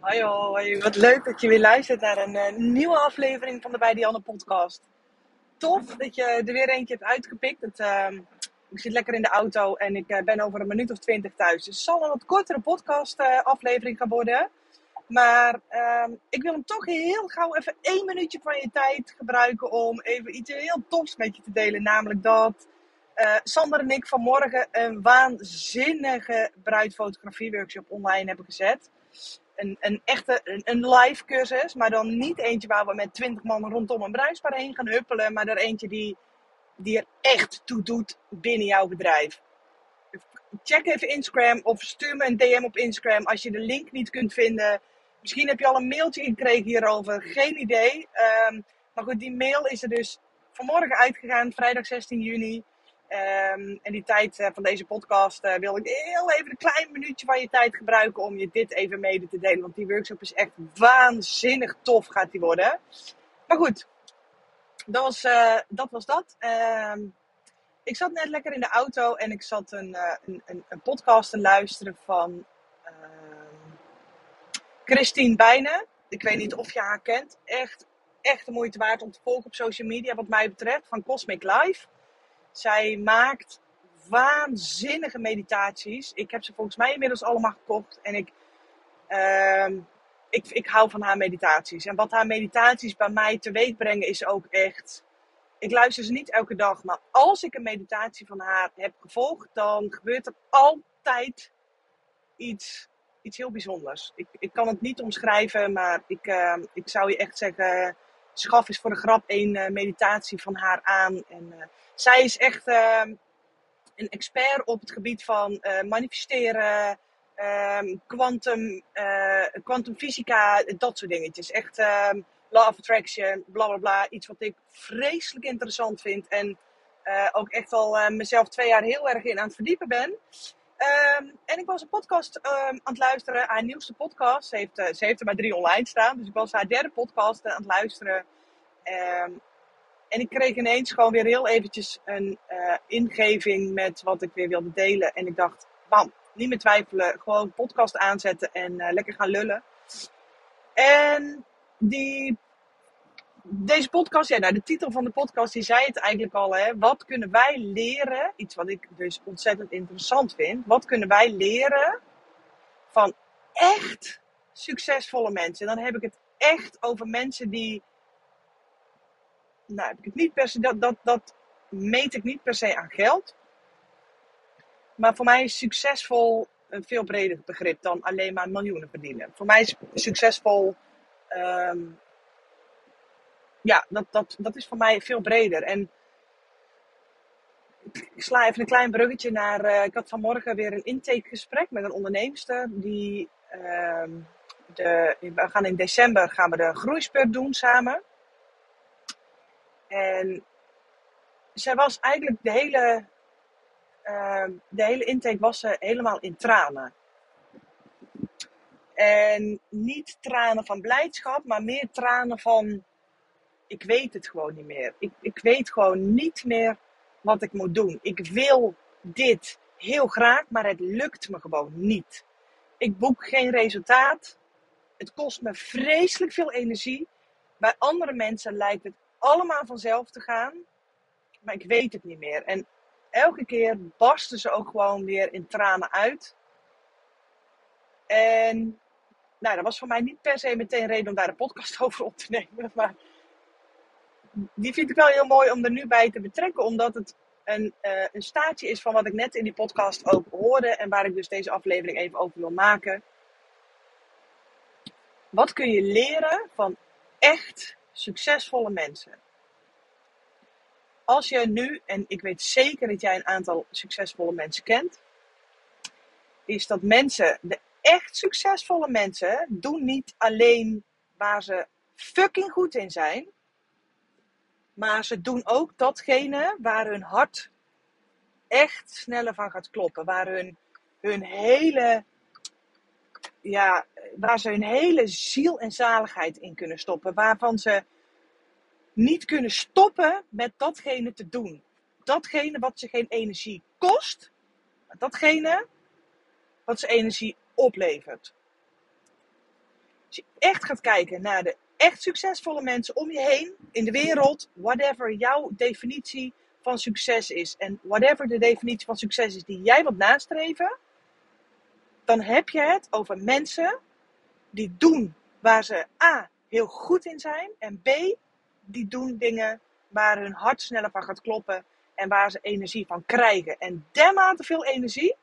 Hoi hoi, wat leuk dat je weer luistert naar een eh, nieuwe aflevering van de Bij podcast. Tof dat je er weer eentje hebt uitgepikt. Het, ehm, ik zit lekker in de auto en ik eh, ben over een minuut of twintig thuis. Dus het zal een wat kortere podcast eh, aflevering gaan worden. Maar ehm, ik wil hem toch heel gauw even één minuutje van je tijd gebruiken om even iets heel tofs met je te delen. Namelijk dat Sander en ik vanmorgen een waanzinnige bruidfotografie workshop online hebben gezet een, een echte een, live cursus, maar dan niet eentje waar we met twintig man rondom een bruidspaar heen gaan huppelen, maar er eentje die, die er echt toe doet binnen jouw bedrijf. Check even Instagram of stuur me een DM op Instagram als je de link niet kunt vinden. Misschien heb je al een mailtje gekregen hierover, geen idee. Um, maar goed, die mail is er dus vanmorgen uitgegaan, vrijdag 16 juni. Um, en die tijd uh, van deze podcast uh, wil ik heel even een klein minuutje van je tijd gebruiken om je dit even mede te delen. Want die workshop is echt waanzinnig tof gaat die worden. Maar goed, dat was uh, dat. Was dat. ik zat net lekker in de auto en ik zat een, een, een, podcast te luisteren van Christine Bijnen. Ik weet niet of je haar kent. Echt, echt de moeite waard om te volgen op social media wat mij betreft. Van Cosmic Life. Zij maakt waanzinnige meditaties. Ik heb ze volgens mij inmiddels allemaal gekocht. En ik, uh, ik, ik hou van haar meditaties. En wat haar meditaties bij mij teweeg brengen is ook echt... Ik luister ze niet elke dag. Maar als ik een meditatie van haar heb gevolgd... dan gebeurt er altijd iets, iets heel bijzonders. Ik, ik kan het niet omschrijven. Maar ik, uh, ik zou je echt zeggen... Schaf eens voor de grap een uh, meditatie van haar aan. En uh, zij is echt ehm, een expert op het gebied van uh, manifesteren, quantum, um, quantumfysica, dat soort dingetjes. Echt um, law of attraction, bla bla bla. Iets wat ik vreselijk interessant vind. En ook echt al mezelf twee jaar heel erg in aan het verdiepen ben. Um, en ik was een podcast um, aan het luisteren, haar nieuwste podcast. Ze heeft, uh, ze heeft er maar drie online staan, dus ik was haar derde podcast aan het luisteren. Um, en ik kreeg ineens gewoon weer heel eventjes een uh, ingeving met wat ik weer wilde delen. En ik dacht, bam, niet meer twijfelen. Gewoon podcast aanzetten en lekker gaan lullen. En die, deze podcast, ja, nou, de titel van de podcast, die zei het eigenlijk al. Hè, wat kunnen wij leren? Iets wat ik dus ontzettend interessant vind. Wat kunnen wij leren van echt succesvolle mensen? En dan heb ik het echt over mensen die nou heb ik het niet per se, dat, dat, dat meet ik niet per se aan geld. Maar voor mij is succesvol een veel breder begrip dan alleen maar miljoenen verdienen. Voor mij is succesvol, um, ja, dat, dat, dat is voor mij veel breder. En ik sla even een klein bruggetje naar, uh, ik had vanmorgen weer een intakegesprek met een onderneemster die, uh, de, we gaan in december gaan we de groeispurt doen samen. En zij was eigenlijk de hele, uh, de hele intake was ze helemaal in tranen. En niet tranen van blijdschap, maar meer tranen van ik weet het gewoon niet meer. Ik, ik weet gewoon niet meer wat ik moet doen. Ik wil dit heel graag, maar het lukt me gewoon niet. Ik boek geen resultaat. Het kost me vreselijk veel energie. Bij andere mensen lijkt het allemaal vanzelf te gaan. Maar ik weet het niet meer. En elke keer barsten ze ook gewoon weer in tranen uit. En nou, dat was voor mij niet per se meteen reden om daar een podcast over op te nemen. Maar die vind ik wel heel mooi om er nu bij te betrekken. Omdat het een, uh, een staartje is van wat ik net in die podcast ook hoorde. En waar ik dus deze aflevering even over wil maken. Wat kun je leren van echt succesvolle mensen. Als je nu, en ik weet zeker dat jij een aantal succesvolle mensen kent, is dat mensen, de echt succesvolle mensen, doen niet alleen waar ze fucking goed in zijn, maar ze doen ook datgene waar hun hart echt sneller van gaat kloppen, waar hun, hun hele ja, waar ze hun hele ziel en zaligheid in kunnen stoppen. Waarvan ze niet kunnen stoppen met datgene te doen. Datgene wat ze geen energie kost, datgene wat ze energie oplevert. Als je echt gaat kijken naar de echt succesvolle mensen om je heen in de wereld, whatever jouw definitie van succes is en whatever de definitie van succes is die jij wilt nastreven, dan heb je het over mensen die doen waar ze A heel goed in zijn en B die doen dingen waar hun hart sneller van gaat kloppen en waar ze energie van krijgen. En dermate veel energie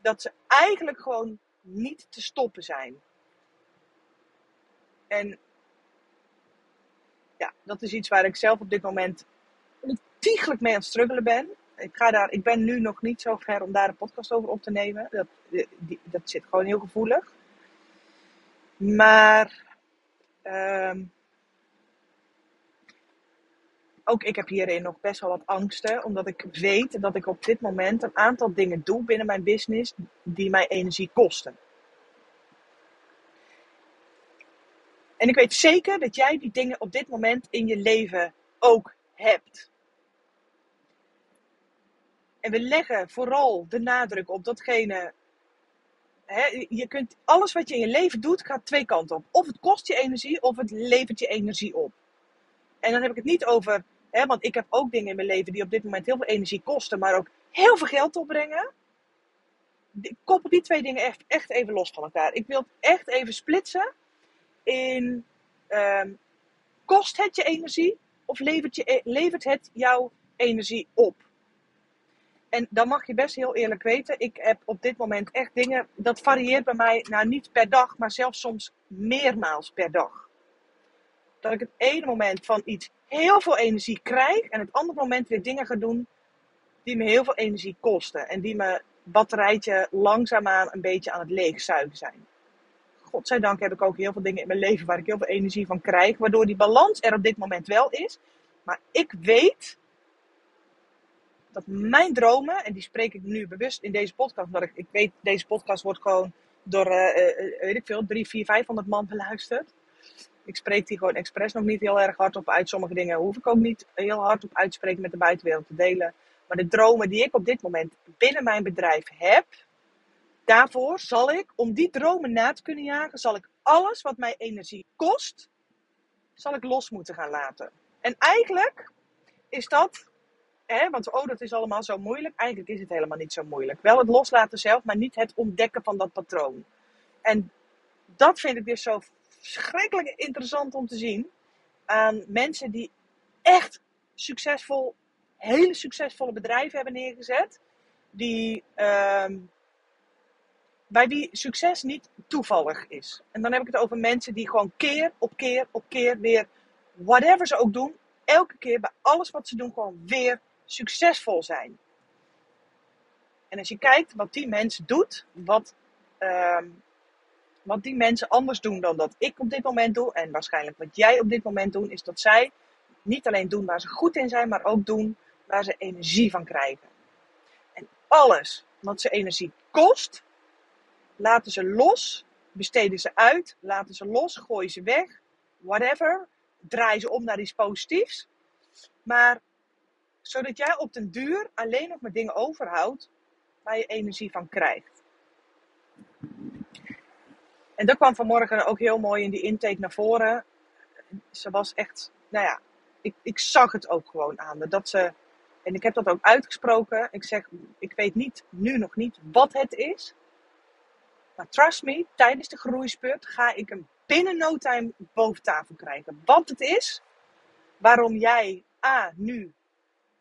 dat ze eigenlijk gewoon niet te stoppen zijn. En ja, dat is iets waar ik zelf op dit moment ontiegelijk mee aan het struggelen ben. Ik, ga daar, ik ben nu nog niet zo ver om daar een podcast over op te nemen. Dat, die, dat zit gewoon heel gevoelig. Maar ehm, ook ik heb hierin nog best wel wat angsten. Omdat ik weet dat ik op dit moment een aantal dingen doe binnen mijn business die mij energie kosten. En ik weet zeker dat jij die dingen op dit moment in je leven ook hebt. En we leggen vooral de nadruk op datgene. Je kunt, alles wat je in je leven doet, gaat twee kanten op. Of het kost je energie, of het levert je energie op. En dan heb ik het niet over, want ik heb ook dingen in mijn leven die op dit moment heel veel energie kosten, maar ook heel veel geld opbrengen. Ik koppel die twee dingen echt, echt even los van elkaar. Ik wil het echt even splitsen in um, kost het je energie of levert, je, e-, levert het jouw energie op? En dan mag je best heel eerlijk weten, ik heb op dit moment echt dingen, dat varieert bij mij, nou niet per dag, maar zelfs soms meermaals per dag. Dat ik het ene moment van iets heel veel energie krijg en het andere moment weer dingen ga doen die me heel veel energie kosten. En die mijn batterijtje langzaamaan een beetje aan het leegzuigen zijn godzijdank heb ik ook heel veel dingen in mijn leven waar ik heel veel energie van krijg. Waardoor die balans er op dit moment wel is. Maar ik weet dat mijn dromen, en die spreek ik nu bewust in deze podcast, omdat ik, ik weet, deze podcast wordt gewoon door, uh, uh, weet ik veel, 3, 4, 500 man beluisterd. Ik spreek die gewoon expres nog niet heel erg hard op uit. Sommige dingen hoef ik ook niet heel hard op uitspreken met de buitenwereld te delen. Maar de dromen die ik op dit moment binnen mijn bedrijf heb, Daarvoor zal ik, om die dromen na te kunnen jagen, zal ik alles wat mij energie kost, zal ik los moeten gaan laten. En eigenlijk is dat, hè, want oh, dat is allemaal zo moeilijk. Eigenlijk is het helemaal niet zo moeilijk. Wel het loslaten zelf, maar niet het ontdekken van dat patroon. En dat vind ik dus zo verschrikkelijk interessant om te zien aan mensen die echt succesvol, hele succesvolle bedrijven hebben neergezet. Die ehm, bij wie succes niet toevallig is. En dan heb ik het over mensen die gewoon keer op keer op keer weer, whatever ze ook doen, elke keer bij alles wat ze doen gewoon weer succesvol zijn. En als je kijkt wat die mensen doet, wat, uh, wat die mensen anders doen dan dat ik op dit moment doe, en waarschijnlijk wat jij op dit moment doet, is dat zij niet alleen doen waar ze goed in zijn, maar ook doen waar ze energie van krijgen. En alles wat ze energie kost, laten ze los, besteden ze uit, laten ze los, gooien ze weg, whatever. Draai ze om naar iets positiefs. Maar zodat jij op den duur alleen nog maar dingen overhoudt waar je energie van krijgt. En dat kwam vanmorgen ook heel mooi in die intake naar voren. Ze was echt, nou ja, ik, ik zag het ook gewoon aan Dat ze, en ik heb dat ook uitgesproken. Ik zeg, ik weet niet, nu nog niet wat het is. Trust me, tijdens de groeispurt ga ik hem binnen no time boven tafel krijgen. Wat het is, waarom jij A, nu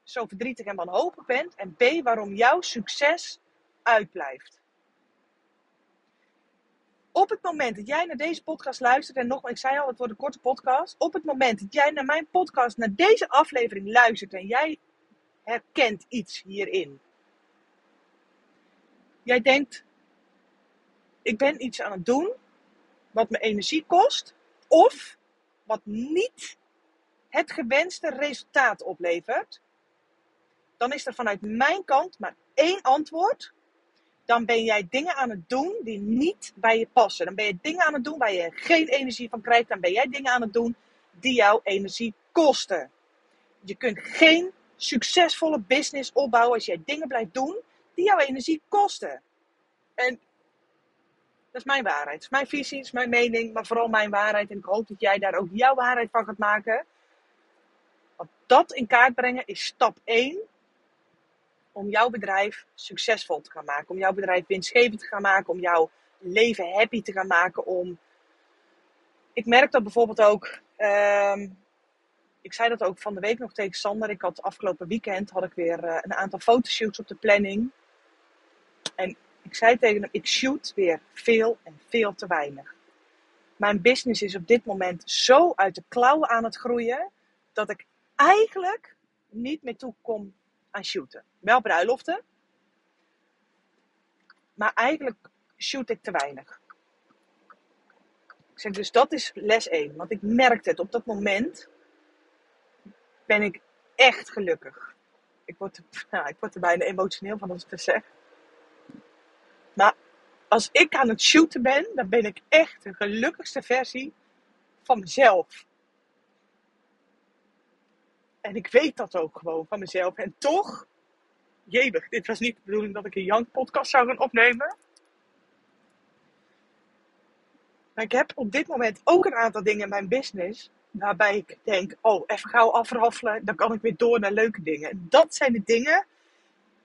zo verdrietig en wanhopig bent. En B, waarom jouw succes uitblijft. Op het moment dat jij naar deze podcast luistert, en nog, ik zei al, het wordt een korte podcast. Op het moment dat jij naar mijn podcast, naar deze aflevering luistert en jij herkent iets hierin. Jij denkt, ik ben iets aan het doen wat me energie kost, of wat niet het gewenste resultaat oplevert, dan is er vanuit mijn kant maar één antwoord. Dan ben jij dingen aan het doen die niet bij je passen. Dan ben je dingen aan het doen waar je geen energie van krijgt. Dan ben jij dingen aan het doen die jouw energie kosten. Je kunt geen succesvolle business opbouwen als jij dingen blijft doen die jouw energie kosten. En Dat is mijn waarheid. Het is mijn visie, het is mijn mening, maar vooral mijn waarheid. En ik hoop dat jij daar ook jouw waarheid van gaat maken. Want dat in kaart brengen is stap 1 om jouw bedrijf succesvol te gaan maken. Om jouw bedrijf winstgevend te gaan maken. Om jouw leven happy te gaan maken. Om... Ik merk dat bijvoorbeeld ook. ehm, ik zei dat ook van de week nog tegen Sander. Ik had afgelopen weekend had ik weer eh, een aantal fotoshoots op de planning. En ik zei tegen hem, ik shoot weer veel en veel te weinig. Mijn business is op dit moment zo uit de klauwen aan het groeien, dat ik eigenlijk niet meer toe kom aan shooten. Wel bruiloften, maar eigenlijk shoot ik te weinig. Ik zeg, dus dat is les 1. Want ik merkte het op dat moment, ben ik echt gelukkig. Ik word, nou, ik word er bijna emotioneel van als ik het zeg. Maar als ik aan het shooten ben, dan ben ik echt de gelukkigste versie van mezelf. En ik weet dat ook gewoon van mezelf. En toch, jebig, dit was niet de bedoeling dat ik een Young podcast zou gaan opnemen. Maar ik heb op dit moment ook een aantal dingen in mijn business waarbij ik denk, oh, even gauw afraffelen, dan kan ik weer door naar leuke dingen. En dat zijn de dingen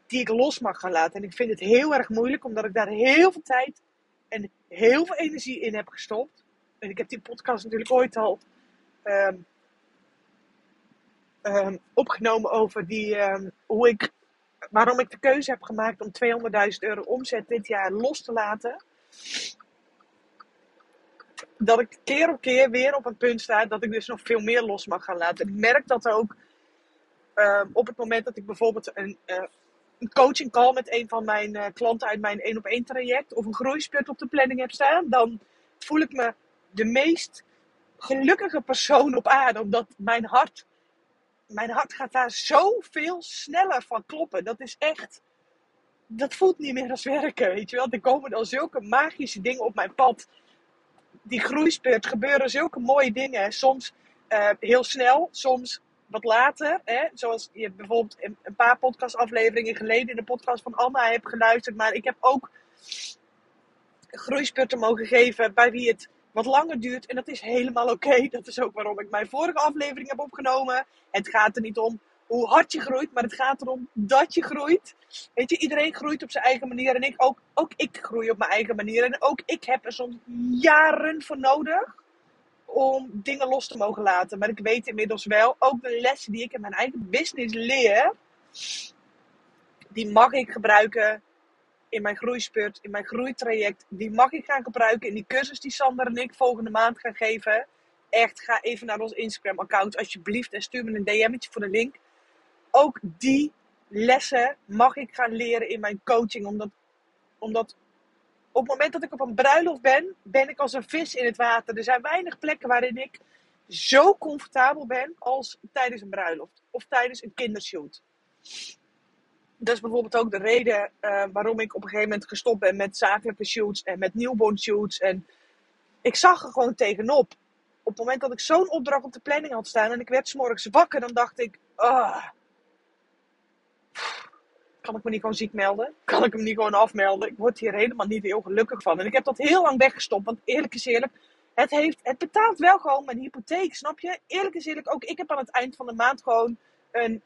die ik los mag gaan laten. En ik vind het heel erg moeilijk, omdat ik daar heel veel tijd en heel veel energie in heb gestopt. En ik heb die podcast natuurlijk ooit al ehm, ehm, opgenomen over die, ehm, hoe ik, waarom ik de keuze heb gemaakt om 200.000 euro omzet dit jaar los te laten. Dat ik keer op keer weer op een punt sta dat ik dus nog veel meer los mag gaan laten. En ik merk dat ook op het moment dat ik bijvoorbeeld een, eh, coaching call met een van mijn eh, klanten uit mijn 1 op 1 traject of een groeispurt op de planning heb staan, dan voel ik me de meest gelukkige persoon op aarde. Omdat mijn hart, mijn hart gaat daar zoveel sneller van kloppen. Dat is echt, dat voelt niet meer als werken, weet je wel. Er komen dan zulke magische dingen op mijn pad. Die groeispurt gebeuren zulke mooie dingen. Soms eh, heel snel, soms wat later. Hè? Zoals je bijvoorbeeld een, paar podcastafleveringen geleden in de podcast van Anna hebt geluisterd. Maar ik heb ook groeispurten mogen geven bij wie het wat langer duurt. En dat is helemaal oké. Dat is ook waarom ik mijn vorige aflevering heb opgenomen. Het gaat er niet om hoe hard je groeit, maar het gaat erom dat je groeit. Weet je, iedereen groeit op zijn eigen manier. En ik ook, ook ik groei op mijn eigen manier. En ook ik heb er soms jaren voor nodig om dingen los te mogen laten. Maar ik weet inmiddels wel, ook de lessen die ik in mijn eigen business leer, die mag ik gebruiken in mijn groeispurt, in mijn groeitraject. Die mag ik gaan gebruiken in die cursus die Sander en ik volgende maand gaan geven. Echt, ga even naar ons Instagram-account alsjeblieft en stuur me een DM'tje voor de link. Ook die lessen mag ik gaan leren in mijn coaching. Omdat, omdat op het moment dat ik op een bruiloft ben, ben ik als een vis in het water. Er zijn weinig plekken waarin ik zo comfortabel ben als tijdens een bruiloft of tijdens een kindershoot. Dat is bijvoorbeeld ook de reden uh, waarom ik op een gegeven moment gestopt ben met zakelijke shoots en met newborn shoots. En ik zag er gewoon tegenop. Op het moment dat ik zo'n opdracht op de planning had staan en ik werd s'morgens wakker, dan dacht ik, ah, kan ik me niet gewoon ziek melden? Kan ik hem niet gewoon afmelden? Ik word hier helemaal niet heel gelukkig van. En ik heb dat heel lang weggestopt, want eerlijk is eerlijk, het, heeft, het betaalt wel gewoon mijn hypotheek, snap je? Eerlijk is eerlijk, ook ik heb aan het eind van de maand gewoon een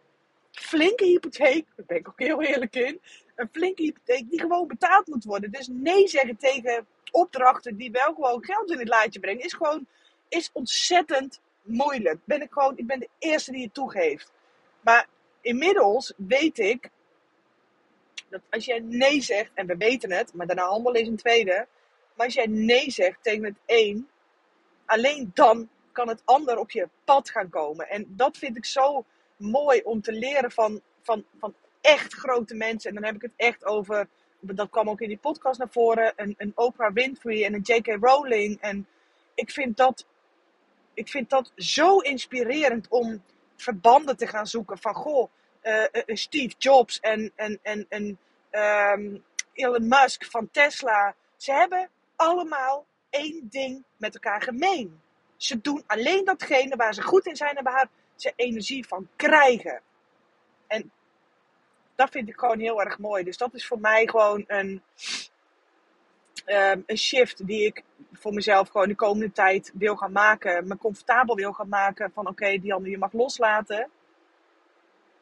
flinke hypotheek, daar ben ik ook heel eerlijk in, een flinke hypotheek die gewoon betaald moet worden. Dus nee zeggen tegen opdrachten die wel gewoon geld in het laadje brengen, is gewoon is ontzettend moeilijk. Ben ik, gewoon, ik ben de eerste die het toegeeft. Maar inmiddels weet ik dat als jij nee zegt, en we weten het, maar daarna handelen is een tweede. Maar als jij nee zegt tegen het een, alleen dan kan het ander op je pad gaan komen. En dat vind ik zo mooi om te leren van, van, van echt grote mensen. En dan heb ik het echt over, dat kwam ook in die podcast naar voren, een, een Oprah Winfrey en een J.K. Rowling. En ik vind dat, ik vind dat zo inspirerend om verbanden te gaan zoeken van, goh, Steve Jobs en, en, en, en um, Elon Musk van Tesla. Ze hebben allemaal één ding met elkaar gemeen. Ze doen alleen datgene waar ze goed in zijn en waar ze energie van krijgen. En dat vind ik gewoon heel erg mooi. Dus dat is voor mij gewoon een, Ehm, een shift die ik voor mezelf gewoon de komende tijd wil gaan maken. Me comfortabel wil gaan maken van oké, okay, Dianne, je mag loslaten.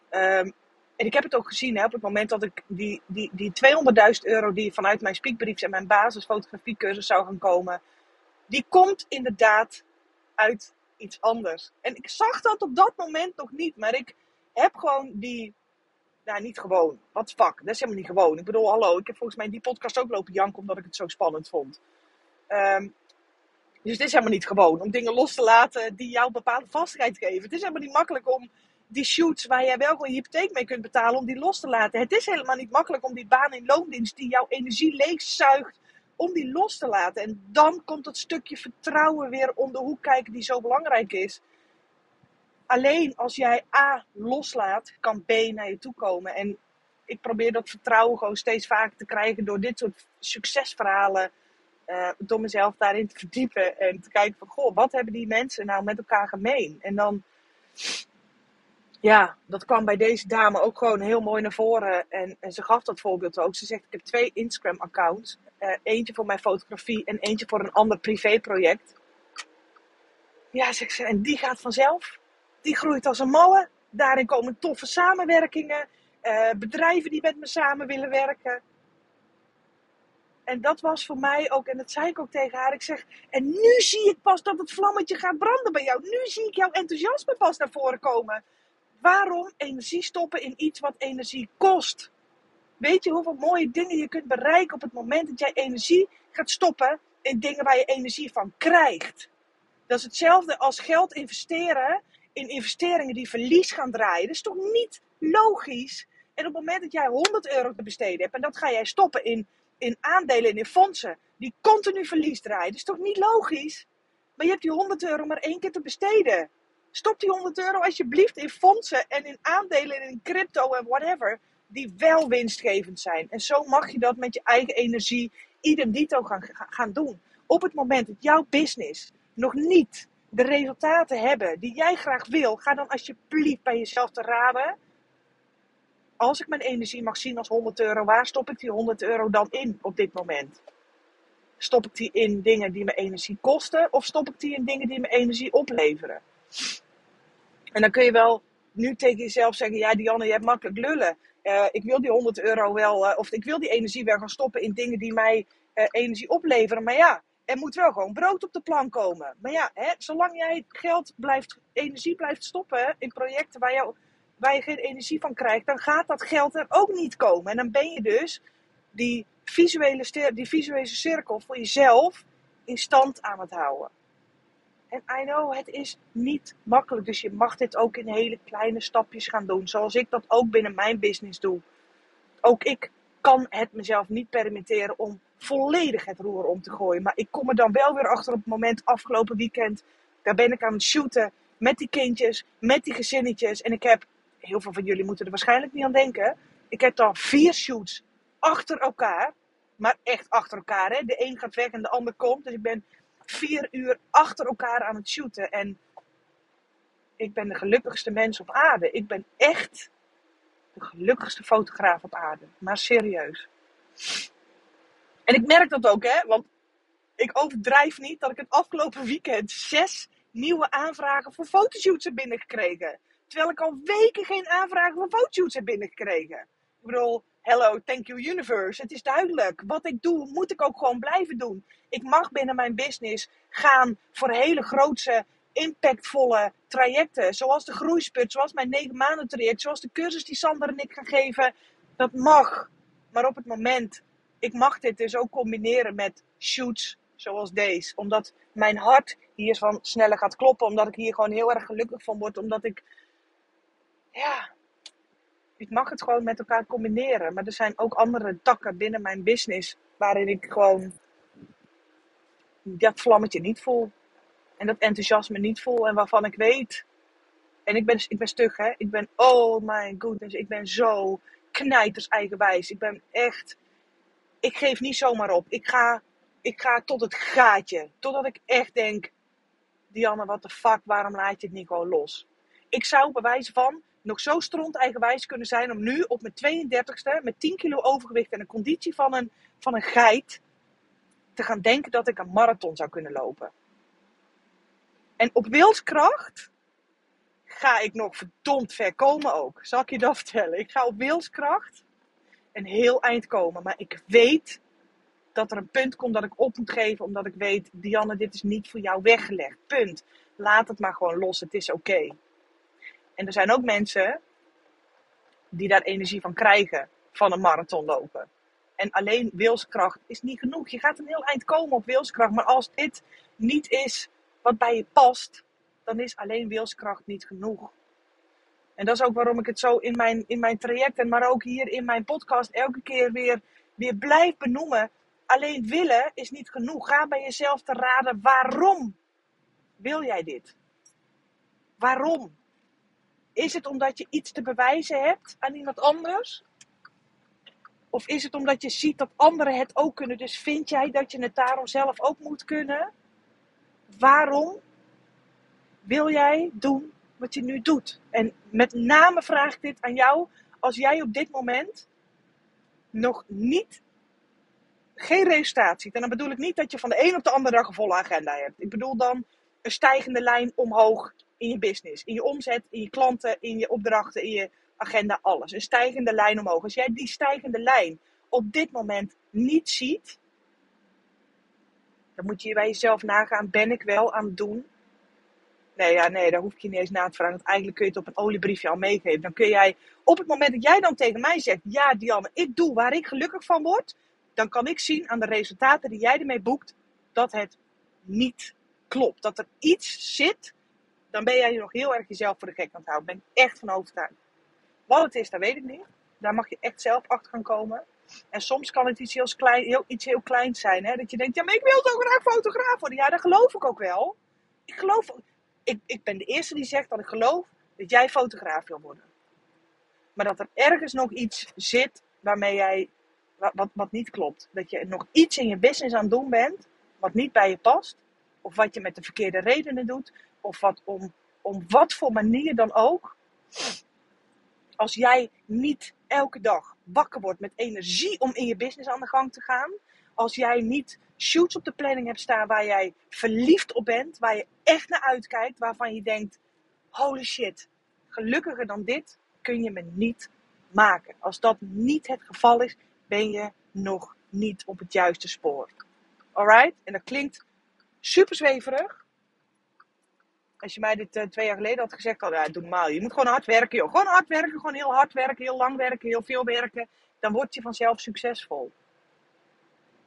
Ehm, en ik heb het ook gezien hè, op het moment dat ik die, die, die 200.000 euro die vanuit mijn speakbrief en mijn basisfotografiecursus zou gaan komen. Die komt inderdaad uit iets anders. En ik zag dat op dat moment nog niet. Maar ik heb gewoon die nou, niet gewoon. Wat fuck, dat is helemaal niet gewoon. Ik bedoel, hallo, ik heb volgens mij die podcast ook lopen janken omdat ik het zo spannend vond. Um, dus het is helemaal niet gewoon om dingen los te laten die jou bepaalde vastigheid geven. Het is helemaal niet makkelijk om die shoots waar jij wel je hypotheek mee kunt betalen, om die los te laten. Het is helemaal niet makkelijk om die baan in loondienst die jouw energie leegzuigt, om die los te laten. En dan komt dat stukje vertrouwen weer om de hoek kijken die zo belangrijk is alleen als jij A loslaat, kan B naar je toe komen. En ik probeer dat vertrouwen gewoon steeds vaker te krijgen door dit soort succesverhalen. Uh, door mezelf daarin te verdiepen en te kijken van, goh, wat hebben die mensen nou met elkaar gemeen? En dan, ja, dat kwam bij deze dame ook gewoon heel mooi naar voren. En, ze gaf dat voorbeeld ook. Ze zegt, ik heb twee Instagram-accounts. Uh, eentje voor mijn fotografie en eentje voor een ander privéproject. Ja, zegt ze, en die gaat vanzelf die groeit als een malle. Daarin komen toffe samenwerkingen, uh, bedrijven die met me samen willen werken. En dat was voor mij ook, en dat zei ik ook tegen haar. Ik zeg, en nu zie ik pas dat het vlammetje gaat branden bij jou. Nu zie ik jouw enthousiasme pas naar voren komen. Waarom energie stoppen in iets wat energie kost? Weet je hoeveel mooie dingen je kunt bereiken op het moment dat jij energie gaat stoppen in dingen waar je energie van krijgt? Dat is hetzelfde als geld investeren in investeringen die verlies gaan draaien. Dat is toch niet logisch? En op het moment dat jij 100 euro te besteden hebt en dat ga jij stoppen in, in aandelen en in fondsen die continu verlies draaien, dat is toch niet logisch? Maar je hebt die 100 euro maar één keer te besteden. Stop die 100 euro alsjeblieft in fondsen en in aandelen en in crypto en whatever, die wel winstgevend zijn. En zo mag je dat met je eigen energie idem dito gaan, gaan doen. Op het moment dat jouw business nog niet de resultaten hebben die jij graag wil, ga dan alsjeblieft bij jezelf te raden. Als ik mijn energie mag zien als 100 euro, waar stop ik die 100 euro dan in op dit moment? Stop ik die in dingen die me energie kosten of stop ik die in dingen die me energie opleveren? En dan kun je wel nu tegen jezelf zeggen: Ja, Dianne, je hebt makkelijk lullen. Uh, ik wil die 100 euro wel, uh, of ik wil die energie wel gaan stoppen in dingen die mij uh, energie opleveren. Maar ja, er moet wel gewoon brood op de plank komen. Maar ja, hè, zolang jij geld blijft, energie blijft stoppen in projecten waar, jou, waar je geen energie van krijgt, dan gaat dat geld er ook niet komen. En dan ben je dus die visuele, die visuele cirkel voor jezelf in stand aan het houden. En I know, het is niet makkelijk. Dus je mag dit ook in hele kleine stapjes gaan doen. Zoals ik dat ook binnen mijn business doe. Ook ik kan het mezelf niet permitteren om volledig het roer om te gooien. Maar ik kom er dan wel weer achter op het moment afgelopen weekend. Daar ben ik aan het shooten met die kindjes, met die gezinnetjes. En ik heb, heel veel van jullie moeten er waarschijnlijk niet aan denken. Ik heb dan vier shoots achter elkaar. Maar echt achter elkaar. Hè? De een gaat weg en de ander komt. Dus ik ben vier uur achter elkaar aan het shooten. En ik ben de gelukkigste mens op aarde. Ik ben echt de gelukkigste fotograaf op aarde. Maar serieus. En ik merk dat ook, hè, want ik overdrijf niet dat ik het afgelopen weekend zes nieuwe aanvragen voor fotoshoots heb binnengekregen. Terwijl ik al weken geen aanvragen voor fotoshoots heb binnengekregen. Ik bedoel, hello, thank you universe. Het is duidelijk. Wat ik doe, moet ik ook gewoon blijven doen. Ik mag binnen mijn business gaan voor hele grootse, impactvolle trajecten. Zoals de groeisput, zoals mijn 9 maanden traject, zoals de cursus die Sander en ik gaan geven. Dat mag. Maar op het moment ik mag dit dus ook combineren met shoots zoals deze. Omdat mijn hart hier van sneller gaat kloppen. Omdat ik hier gewoon heel erg gelukkig van word. Omdat ik, ja, ik mag het gewoon met elkaar combineren. Maar er zijn ook andere takken binnen mijn business waarin ik gewoon dat vlammetje niet voel. En dat enthousiasme niet voel. En waarvan ik weet. En ik ben, ik ben stug, hè. Ik ben, oh my goodness. Ik ben zo knijters eigenwijs. Ik ben echt ik geef niet zomaar op. Ik ga, ik ga tot het gaatje. Totdat ik echt denk, Dianne, wat de fuck, waarom laat je het niet gewoon los? Ik zou bij wijze van nog zo stront eigenwijs kunnen zijn om nu op mijn 32ste met 10 kilo overgewicht en een conditie van een, van een geit te gaan denken dat ik een marathon zou kunnen lopen. En op wilskracht ga ik nog verdomd ver komen ook. Zal ik je dat vertellen? Ik ga op wilskracht een heel eind komen. Maar ik weet dat er een punt komt dat ik op moet geven. Omdat ik weet, Dianne, dit is niet voor jou weggelegd. Punt. Laat het maar gewoon los. Het is oké. En er zijn ook mensen die daar energie van krijgen van een marathon lopen. En alleen wilskracht is niet genoeg. Je gaat een heel eind komen op wilskracht. Maar als dit niet is wat bij je past, dan is alleen wilskracht niet genoeg. En dat is ook waarom ik het zo in mijn, in mijn traject en maar ook hier in mijn podcast elke keer weer, weer blijf benoemen. Alleen willen is niet genoeg. Ga bij jezelf te raden waarom wil jij dit? Waarom? Is het omdat je iets te bewijzen hebt aan iemand anders? Of is het omdat je ziet dat anderen het ook kunnen? Dus vind jij dat je het daarom zelf ook moet kunnen? Waarom wil jij doen wat je nu doet? En met name vraag ik dit aan jou als jij op dit moment nog niet geen resultaat ziet. En dan bedoel ik niet dat je van de een op de andere dag een volle agenda hebt. Ik bedoel dan een stijgende lijn omhoog in je business, in je omzet, in je klanten, in je opdrachten, in je agenda, alles. Een stijgende lijn omhoog. Als jij die stijgende lijn op dit moment niet ziet, dan moet je bij jezelf nagaan: ben ik wel aan het doen? Nee, ja, nee, daar hoef je niet eens na te vragen. Want eigenlijk kun je het op een oliebriefje al meegeven. Dan kun jij, op het moment dat jij dan tegen mij zegt: Ja, Dianne, ik doe waar ik gelukkig van word. Dan kan ik zien aan de resultaten die jij ermee boekt dat het niet klopt. Dat er iets zit, dan ben jij nog heel erg jezelf voor de gek aan het houden. Ben ik echt van overtuigd. Wat het is, dat weet ik niet. Daar mag je echt zelf achter gaan komen. En soms kan het iets heel, klein, iets heel kleins zijn. Hè? Dat je denkt, ja, maar ik wil zo graag fotograaf worden. Ja, dat geloof ik ook wel. Ik geloof, ik, ik ben de eerste die zegt dat ik geloof dat jij fotograaf wil worden. Maar dat er ergens nog iets zit waarmee jij, wat, wat, wat niet klopt. Dat je nog iets in je business aan het doen bent, wat niet bij je past. Of wat je met de verkeerde redenen doet. Of wat om, om wat voor manier dan ook als jij niet elke dag wakker wordt met energie om in je business aan de gang te gaan. Als jij niet shoots op de planning hebt staan waar jij verliefd op bent. Waar je echt naar uitkijkt. Waarvan je denkt, holy shit, gelukkiger dan dit kun je me niet maken. Als dat niet het geval is, ben je nog niet op het juiste spoor. Alright? En dat klinkt super zweverig. Als je mij dit uh, twee jaar geleden had gezegd, had, ja, doe normaal. Je moet gewoon hard werken, joh. Gewoon hard werken, gewoon heel hard werken, heel lang werken, heel veel werken. Dan word je vanzelf succesvol.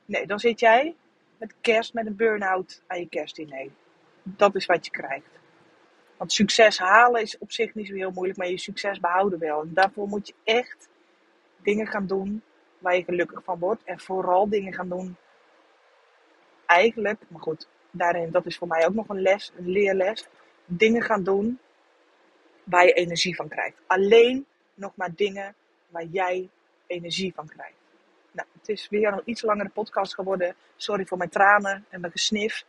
Nee, dan zit jij met kerst met een burn-out aan je kerstdiner. Dat is wat je krijgt. Want succes halen is op zich niet zo heel moeilijk, maar je succes behouden wel. En daarvoor moet je echt dingen gaan doen waar je gelukkig van wordt. En vooral dingen gaan doen, eigenlijk, maar goed, daarin, dat is voor mij ook nog een les, een leerles dingen gaan doen waar je energie van krijgt. Alleen nog maar dingen waar jij energie van krijgt. Nou, het is weer een iets langere podcast geworden. Sorry voor mijn tranen en mijn gesnif.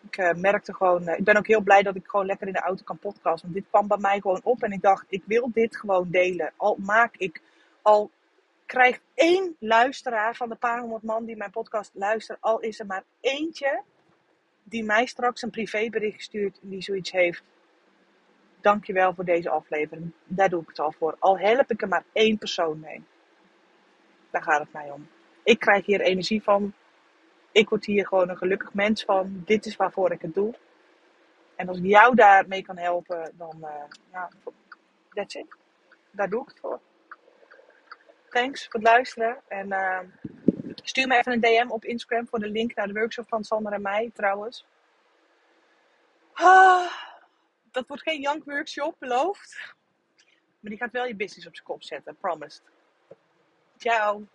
Ik uh, merkte gewoon, uh, ik ben ook heel blij dat ik gewoon lekker in de auto kan podcasten. Want dit kwam bij mij gewoon op en ik dacht, ik wil dit gewoon delen. Al maak ik, al krijgt één luisteraar van de paar honderd man die mijn podcast luistert, al is er maar eentje die mij straks een privébericht stuurt die zoiets heeft. Dankjewel voor deze aflevering. Daar doe ik het al voor. Al help ik er maar één persoon mee. Daar gaat het mij om. Ik krijg hier energie van. Ik word hier gewoon een gelukkig mens van. Dit is waarvoor ik het doe. En als ik jou daarmee kan helpen, dan uh, ja, that's it. Daar doe ik het voor. Thanks voor het luisteren. En uh, Stuur me even een DM op Instagram voor de link naar de workshop van Sander en mij trouwens. Ah, dat wordt geen jank workshop, beloofd. Maar die gaat wel je business op zijn kop zetten, promised. Ciao.